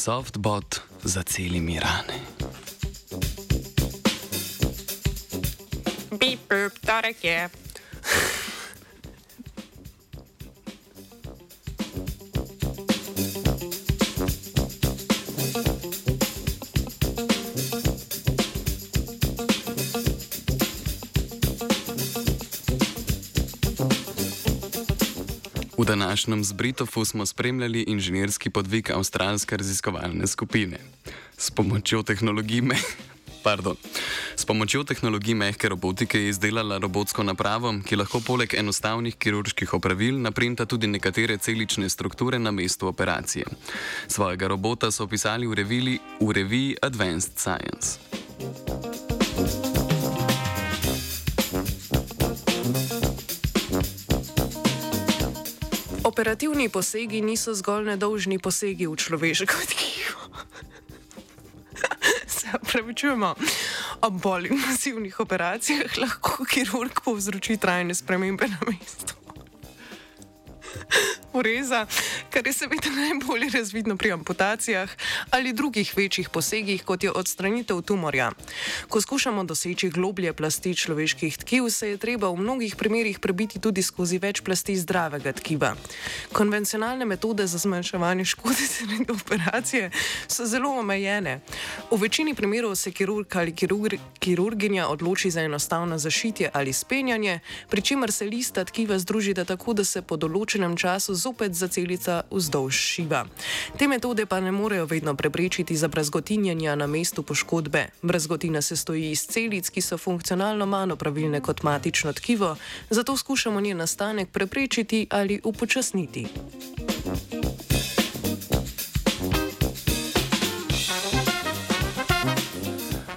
softbot za celimi rane. Bip, bip, torek je. V današnjem zbritofu smo spremljali inženirski podvig avstralske raziskovalne skupine. S pomočjo tehnologije, me, pardon, s pomočjo tehnologije mehke robotike je izdelala robotsko napravo, ki lahko poleg enostavnih kirurških opravil naprinta tudi nekatere celične strukture na mestu operacije. Svojega robota so opisali v reviji, v reviji Advanced Science. Operativni posegi niso zgolj nedolžni posegi v človeško tkivo. Se pravičujemo, ob bolj masivnih operacijah lahko kirurg povzroči trajne spremembe na mestu. Ureza, kar je seveda najbolje razvidno pri amputacijah ali drugih večjih posegih, kot je odstranitev tumorja. Ko skušamo doseči globlje plasti človeških tkiv, se je treba v mnogih primerjih prebiti tudi skozi več plasti zdravega tkiva. Konvencionalne metode za zmanjševanje škode zaradi operacije so zelo omejene. V večini primerov se kirurg ali kirurg, kirurginja odloči za enostavno zašitje ali spenjanje, pri čemer se lista tkiva združita tako, da se po določenem času zopet zacelica vzdolž šiva. Te metode pa ne morejo vedno preprečiti zabrazgotinjanja na mestu poškodbe. Brazgotina se stoji iz celic, ki so funkcionalno manj pravilne kot matično tkivo, zato skušamo njen nastanek preprečiti ali upočasniti.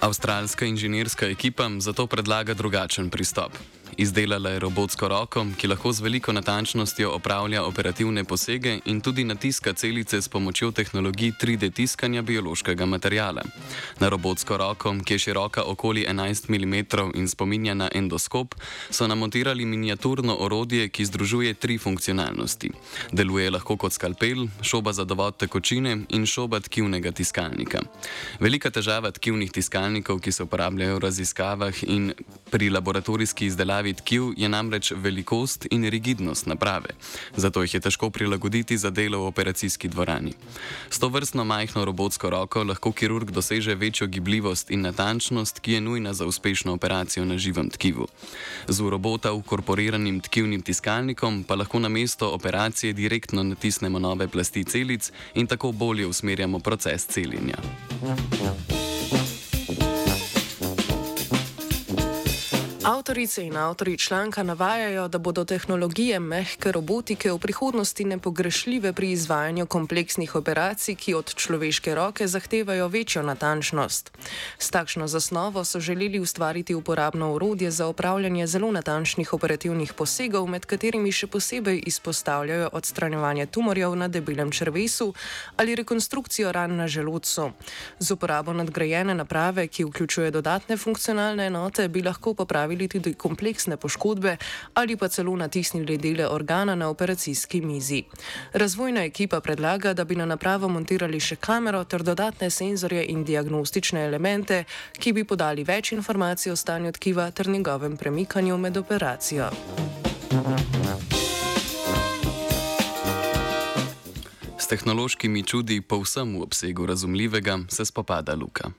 Avstralska inženirska ekipa zato predlaga drugačen pristop. Izdelala je robotsko roko, ki lahko z veliko natančnostjo opravlja operativne posege in tudi natiska celice s pomočjo tehnologij 3D tiskanja biološkega materijala. Na robotsko roko, ki je široka okoli 11 mm in spominja na endoskop, so namontirali miniaturno orodje, ki združuje tri funkcionalnosti. Deluje lahko kot skalpel, šoba za dovod tekočine in šoba tkivnega tiskalnika. Velika težava tkivnih tiskalnikov, ki se uporabljajo v raziskavah in pri laboratorijski izdelavi, pripravi tkiv je namreč velikost in rigidnost naprave, zato jih je težko prilagoditi za delo v operacijski dvorani. S to vrstno majhno robotsko roko lahko kirurg doseže večjo gibljivost in natančnost, ki je nujna za uspešno operacijo na živem tkivu. Z v robota ukorporiranim tkivnim tiskalnikom pa lahko na mesto operacije direktno natisnemo nove plasti celic in tako bolje usmerjamo proces celjenja. Thank you. Avtorice in avtori članka navajajo, da bodo tehnologije mehke robotike v prihodnosti nepogrešljive pri izvajanju kompleksnih operacij, ki od človeške roke zahtevajo večjo natančnost. S takšno zasnovo so želeli ustvariti uporabno urodje za upravljanje zelo natančnih operativnih posegov, med katerimi še posebej izpostavljajo odstranjevanje tumorjev na debelem črvesu ali rekonstrukcijo ran na želodcu. Z uporabo nadgrajene naprave, ki vključuje dodatne funkcionalne enote, bi lahko popravili tudi kompleksne poškodbe ali pa celo natisnili dele organa na operacijski mizi. Razvojna ekipa predlaga, da bi na napravo montirali še kamero ter dodatne senzorje in diagnostične elemente, ki bi podali več informacij o stanju tkiva ter njegovem premikanju med operacijo. S tehnološkimi čudi, povsem v obsegu razumljivega, se spopada Luka.